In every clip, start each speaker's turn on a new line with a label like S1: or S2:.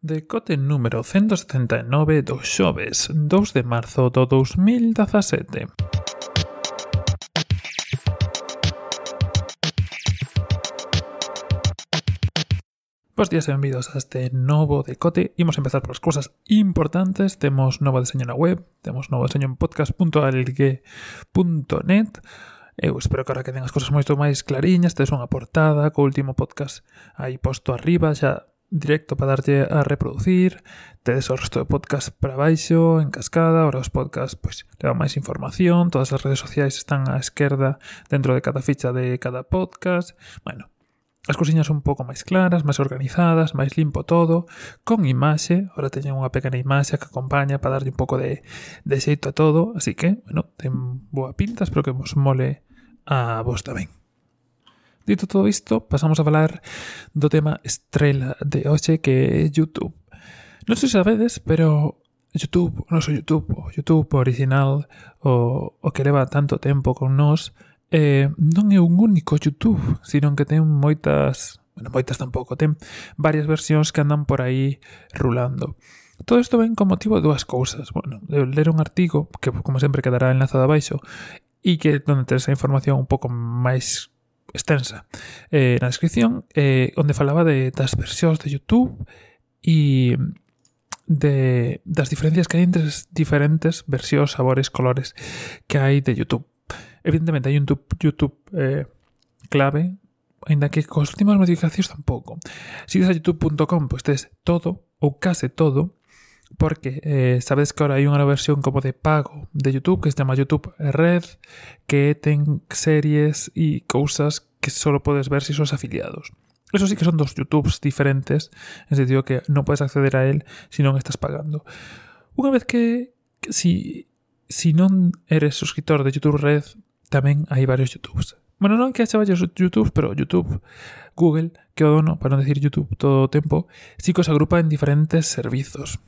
S1: Decote número 179 do xoves 2 de marzo do 2017. Bos días e benvidos a este novo decote. Imos empezar polas cousas importantes. Temos novo diseño na web, temos novo diseño en podcast.algue.net. Eu espero que ahora que ten as cousas moito máis clariñas, tes unha portada co último podcast aí posto arriba, xa directo para darlle a reproducir, tedes o resto de podcast para baixo, en cascada, ora os podcast pois leva máis información, todas as redes sociais están á esquerda dentro de cada ficha de cada podcast. Bueno, As cousiñas un pouco máis claras, máis organizadas, máis limpo todo, con imaxe, ahora teñen unha pequena imaxe que acompaña para darlle un pouco de, de xeito a todo, así que, bueno, ten boa pinta, espero que vos mole a vos tamén. Dito todo isto, pasamos a falar do tema estrela de hoxe que é YouTube. Non sei se sabedes, pero YouTube, o noso YouTube, o YouTube original, o, o que leva tanto tempo con nós, eh, non é un único YouTube, sino que ten moitas, bueno, moitas tampouco, ten varias versións que andan por aí rulando. Todo isto ven con motivo de dúas cousas. Bueno, de ler un artigo, que como sempre quedará enlazado abaixo, e que donde terá a información un pouco máis extensa eh, na descripción eh, onde falaba de, das versións de YouTube e de, das diferencias que hai entre as diferentes versións, sabores, colores que hai de YouTube. Evidentemente hai un YouTube, YouTube eh, clave, ainda que cos últimas modificacións tampouco. Se si tes a youtube.com, pois tes todo ou case todo porque eh, sabes que ahora hai unha versión como de pago de YouTube que se chama YouTube Red que ten series e cousas que solo podes ver si sos afiliados. Eso sí que son dos YouTubes diferentes, en sentido que non podes acceder a él se non estás pagando. Unha vez que, si, si non eres suscriptor de YouTube Red, tamén hai varios YouTubes. Bueno, non que haxa varios YouTubes, pero YouTube, Google, que o para non decir YouTube todo o tempo, sí que os agrupa en diferentes servizos.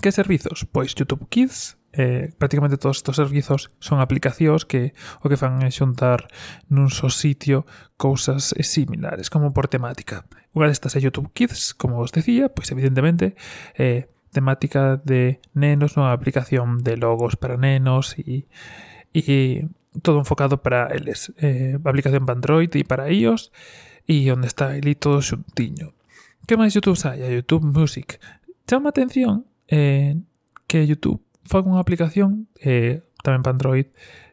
S1: Que servizos? Pois YouTube Kids, eh, prácticamente todos estos servizos son aplicacións que o que fan é xuntar nun só sitio cousas similares, como por temática. Unha destas é YouTube Kids, como vos decía, pois evidentemente eh, temática de nenos, unha aplicación de logos para nenos e, e todo enfocado para eles. Eh, aplicación para Android e para iOS e onde está el todo xuntiño. Que máis YouTube hai? A YouTube Music. Chama atención eh, que YouTube faga unha aplicación eh, tamén para Android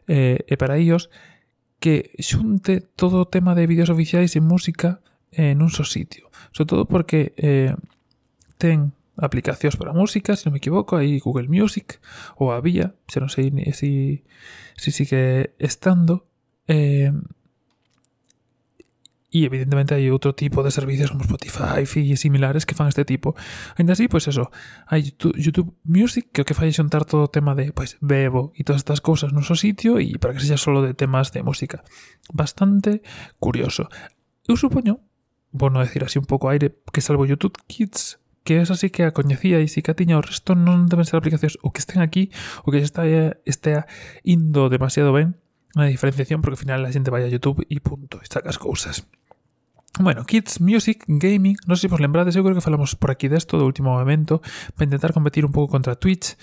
S1: eh, e para iOS que xunte todo o tema de vídeos oficiais e música eh, nun só sitio. Sobre todo porque eh, ten aplicacións para música, se non me equivoco, hai Google Music, ou había, se non sei se si, si sigue estando, eh, E evidentemente hai outro tipo de servicios como Spotify e similares que fan este tipo. Ainda así, pois eso, hai YouTube Music que o que fai é xuntar todo tema de pois Bebo e todas estas cousas no seu sitio e para que sexa solo de temas de música. Bastante curioso. Eu supoño, non decir así un pouco aire, que salvo YouTube Kids que esa sí que a e si que a tiña o resto non deben ser aplicacións o que estén aquí o que está estea indo demasiado ben una diferenciación porque al final la gente vaya a YouTube y punto, estas cosas. Bueno, Kids Music Gaming, no sé si os lembrades, yo creo que hablamos por aquí de esto de último momento, para intentar competir un poco contra Twitch.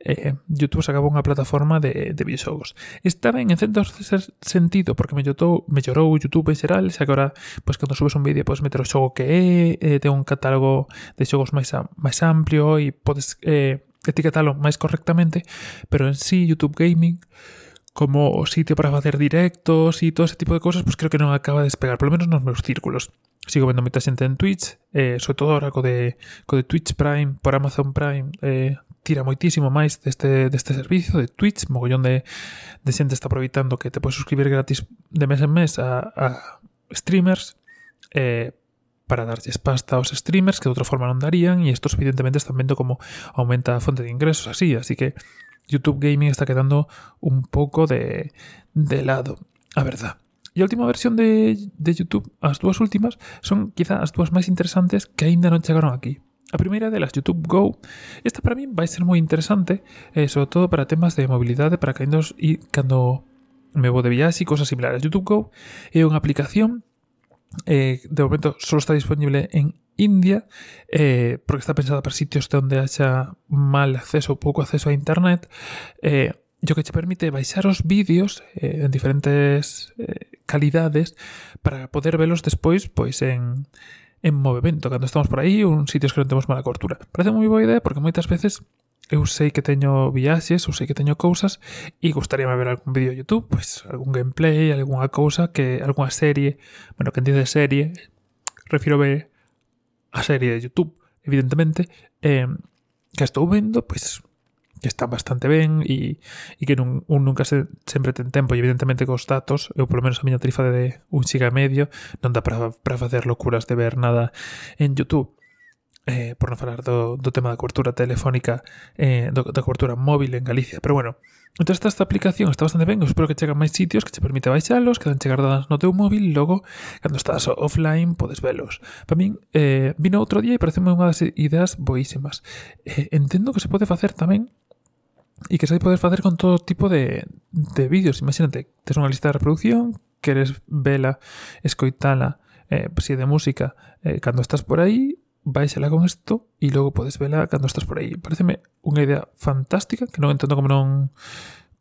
S1: Eh, YouTube sacaba una plataforma de, videojuegos. Estaba en el centro de sentido, porque me, lloró, me YouTube en general, que ahora, pues cuando subes un vídeo, puedes meter el juego que he eh, tengo un catálogo de juegos más, más amplio y puedes eh, etiquetarlo más correctamente, pero en sí YouTube Gaming... como o sitio para facer directos e todo ese tipo de cousas, pois creo que non acaba de despegar, polo menos nos meus círculos. Sigo vendo moita xente en Twitch, eh, sobre todo ahora co de, co de Twitch Prime, por Amazon Prime, eh, tira moitísimo máis deste, deste servicio de Twitch, mogollón de, de xente está aproveitando que te podes suscribir gratis de mes en mes a, a streamers, eh, para darlles pasta aos streamers que de outra forma non darían e isto evidentemente están vendo como aumenta a fonte de ingresos así, así que YouTube Gaming está quedando un pouco de, de lado, a verdad. E a última versión de, de YouTube, as dúas últimas, son quizá as dúas máis interesantes que aínda non chegaron aquí. A primeira delas, YouTube Go, esta para mí vai ser moi interesante, eh, sobre todo para temas de mobilidade, para cando, e cando me vou de viaxe e cosas similares. YouTube Go é unha aplicación eh, de momento solo está disponible en India, eh, porque está pensada para sitios donde haya mal acceso ou pouco acceso a internet, eh, yo que te permite baixar os vídeos eh, en diferentes calidades para poder velos despois pois en, en movimento, cando estamos por aí ou en sitios que non temos mala cobertura. Parece moi boa idea porque moitas veces eu sei que teño viaxes, eu sei que teño cousas e gustaríame ver algún vídeo de YouTube, pois algún gameplay, algunha cousa que algunha serie, bueno, que entende serie, refiro ver a serie de YouTube, evidentemente, eh, que estou vendo, pois que está bastante ben e, e que nun, un nunca se, sempre ten tempo. E evidentemente cos datos, eu polo menos a miña tarifa de un xiga e medio non dá para facer locuras de ver nada en YouTube eh, por non falar do, do tema da cobertura telefónica eh, do, da cobertura móvil en Galicia. Pero bueno, entón esta, esta aplicación está bastante ben eu espero que chegan máis sitios que te permite baixalos que dan chegar dadas no teu móvil e logo cando estás offline podes velos. Para min eh, vino outro día e pareceme unha das ideas boísimas. Eh, entendo que se pode facer tamén e que se pode facer con todo tipo de, de vídeos. Imagínate, tes unha lista de reproducción queres vela, escoitala eh, se si de música eh, cando estás por aí baixala con isto e logo podes vela cando estás por aí. Pareceme unha idea fantástica que non entendo como non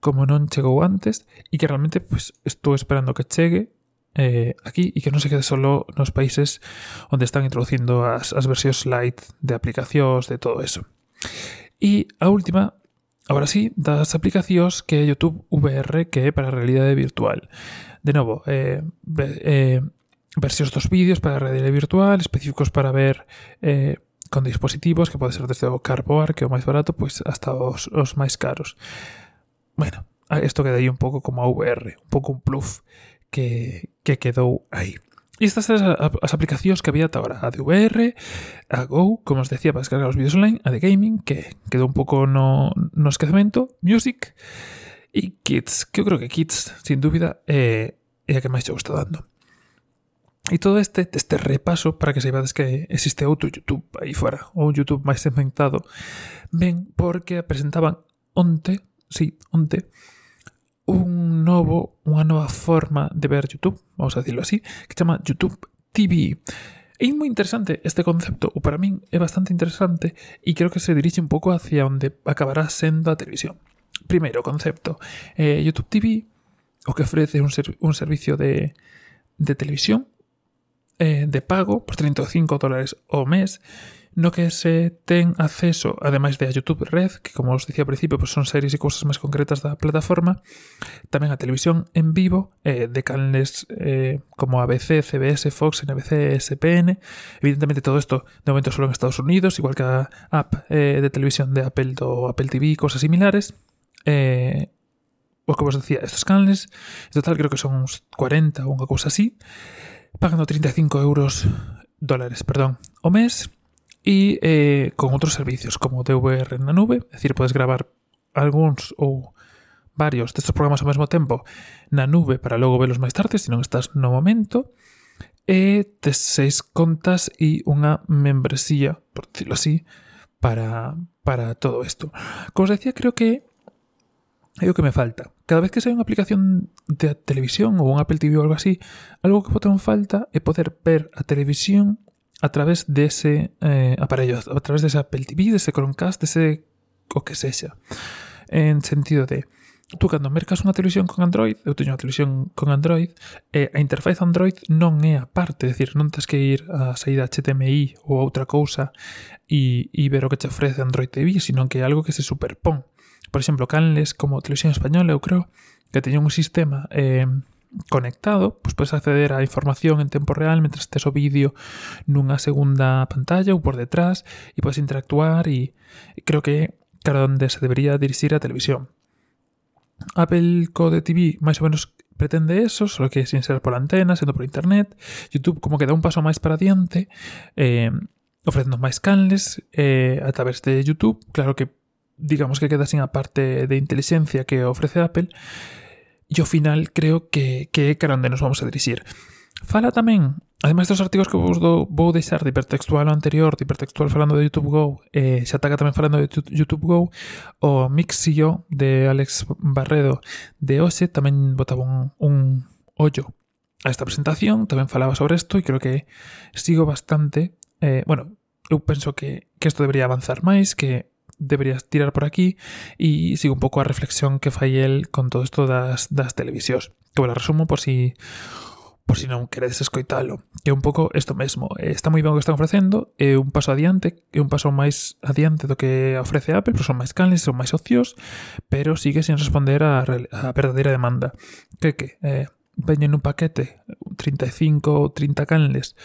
S1: como non chegou antes e que realmente pues, estou esperando que chegue eh, aquí e que non se quede solo nos países onde están introducindo as, as versións light de aplicacións, de todo eso. E a última, agora sí, das aplicacións que YouTube VR, que para realidade virtual. De novo, eh, eh, versións dos vídeos para a realidade virtual, específicos para ver eh, con dispositivos, que pode ser desde o Carboar, que é o máis barato, pois hasta os, os máis caros. Bueno, isto queda aí un pouco como a VR, un pouco un pluf que, que quedou aí. E estas eran as aplicacións que había ata ahora, a de VR, a Go, como os decía, para descargar os vídeos online, a de gaming, que quedou un pouco no, no esquecemento, Music e Kids, que eu creo que Kids, sin dúbida, é, é a que máis eu gusta dando. E todo este, este repaso para que saibades que existe outro YouTube aí fora, ou un YouTube máis segmentado, ben porque presentaban onte, sí, onte, un novo, unha nova forma de ver YouTube, vamos a decirlo así, que chama YouTube TV. É moi interesante este concepto, ou para min é bastante interesante, e creo que se dirixe un pouco hacia onde acabará sendo a televisión. Primeiro concepto, eh, YouTube TV, o que ofrece un, ser, un servicio de televisión eh, de pago por 35 dólares o mes no que se ten acceso, ademais de a YouTube Red, que como os dicía ao principio, pues son series e cousas máis concretas da plataforma, tamén a televisión en vivo eh, de canales eh, como ABC, CBS, Fox, NBC, ESPN. Evidentemente todo isto de momento solo en Estados Unidos, igual que a app eh, de televisión de Apple do Apple TV, cosas similares. Eh, o que vos decía, estes canales, en total creo que son uns 40 ou unha cousa así pagando 35 euros, dólares, perdón, o mes e eh, con outros servicios como DVR na nube, é dicir, podes gravar algúns ou varios destes programas ao mesmo tempo na nube para logo velos máis tarde, se non estás no momento, eh, e tes seis contas e unha membresía, por decirlo así, para, para todo isto. Como os decía, creo que é o que me falta cada vez que sai unha aplicación de televisión ou un Apple TV ou algo así, algo que botan falta é poder ver a televisión a través dese eh, aparello, a través dese Apple TV, dese Chromecast, dese o que sexa. En sentido de, tú cando mercas unha televisión con Android, eu teño unha televisión con Android, e a interfaz Android non é a parte, é dicir, non tens que ir a saída HDMI ou a outra cousa e, e ver o que te ofrece Android TV, sino que é algo que se superpón por exemplo, canles como Televisión Española, eu creo, que teñen un sistema eh, conectado, pois podes acceder á información en tempo real mentre tes o vídeo nunha segunda pantalla ou por detrás e podes interactuar e creo que cara onde se debería dirixir a televisión. Apple Code TV máis ou menos pretende eso, só que sin ser por antena, sendo por internet. YouTube como que dá un paso máis para diante, eh, ofrecendo máis canles eh, a través de YouTube. Claro que digamos que queda sin a parte de inteligencia que ofrece Apple, e ao final creo que, que é cara onde nos vamos a dirixir. Fala tamén, ademais dos artigos que vos do, vou deixar de hipertextual anterior, de hipertextual falando de YouTube Go, eh, xa taca tamén falando de YouTube Go, o Mixio de Alex Barredo de Ose tamén botaba un, un ollo a esta presentación, tamén falaba sobre isto e creo que sigo bastante, eh, bueno, eu penso que, que isto debería avanzar máis, que deberías tirar por aquí e sigo un pouco a reflexión que fai el con todo isto das, das televisións que vos resumo por si por si non queredes escoitalo é un pouco isto mesmo eh, está moi ben o que están ofrecendo é un paso adiante é un paso máis adiante do que ofrece Apple pero son máis canles son máis ocios pero sigue sen responder a, a verdadeira demanda. Que que eh, veñen un paquete 35 ou 30 canles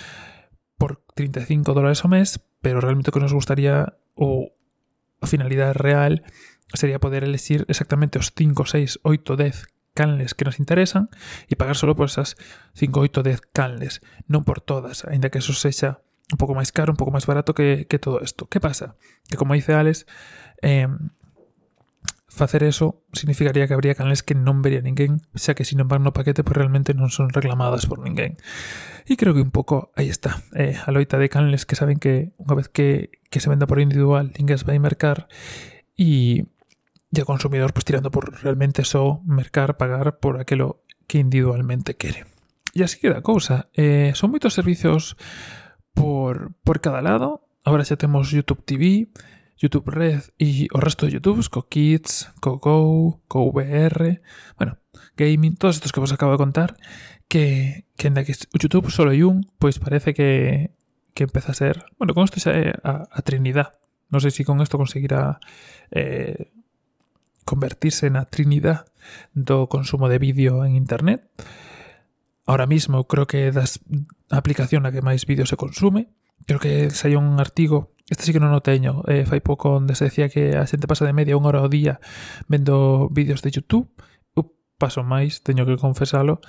S1: por 35 dólares ao mes pero realmente o que nos gustaría o a finalidade real sería poder elegir exactamente os 5, 6, 8, 10 canles que nos interesan e pagar solo por esas 5, 8, 10 canles, non por todas, aínda que eso sexa un pouco máis caro, un pouco máis barato que, que todo isto. Que pasa? Que como dice Alex, eh, facer eso significaría que habría canales que non vería ninguén, xa que sin embargo no paquete pues realmente non son reclamadas por ninguén. E creo que un pouco aí está, eh, a loita de canales que saben que unha vez que, que se venda por individual ninguén vai mercar e, o consumidor pues tirando por realmente só mercar, pagar por aquilo que individualmente quere. E así queda a cousa. Eh, son moitos servicios por, por cada lado. Ahora xa temos YouTube TV, YouTube Red e o resto de YouTubes, co Kids, co Go, co VR, bueno, gaming, todos estos que vos acabo de contar, que, que en que o YouTube solo hai un, pois parece que, que empeza a ser, bueno, con isto xa é eh, a, a Trinidad. Non sei se si con isto conseguirá eh, convertirse na Trinidad do consumo de vídeo en Internet. Ahora mismo creo que das aplicación na que máis vídeo se consume. Creo que saiu un artigo Este sí que non o teño. Eh, fai pouco onde se decía que a xente pasa de media unha hora ao día vendo vídeos de YouTube. Eu paso máis, teño que confesalo.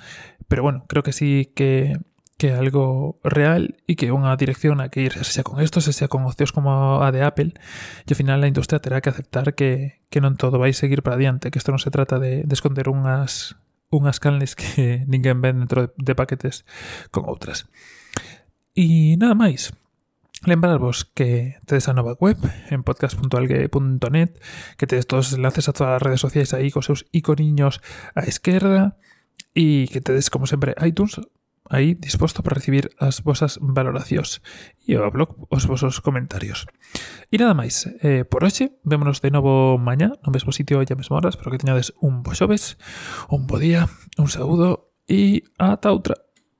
S1: Pero bueno, creo que sí que que é algo real e que é unha dirección a que ir, se sea con esto, se sea con ocios como a de Apple, e ao final a industria terá que aceptar que, que non todo vai seguir para adiante, que isto non se trata de, de esconder unhas, unhas canles que ninguén ven dentro de, de paquetes con outras. E nada máis, Lembrarvos que tedes a nova web en podcast.algue.net que tedes todos os enlaces a todas as redes sociais aí cos seus iconiños á esquerda e que tedes, como sempre, iTunes aí disposto para recibir as vosas valoracións e o blog os vosos comentarios. E nada máis, eh, por hoxe, vémonos de novo mañá, no mesmo sitio e a mesma hora, espero que teñades un bo xoves, un bo día, un saúdo e ata outra.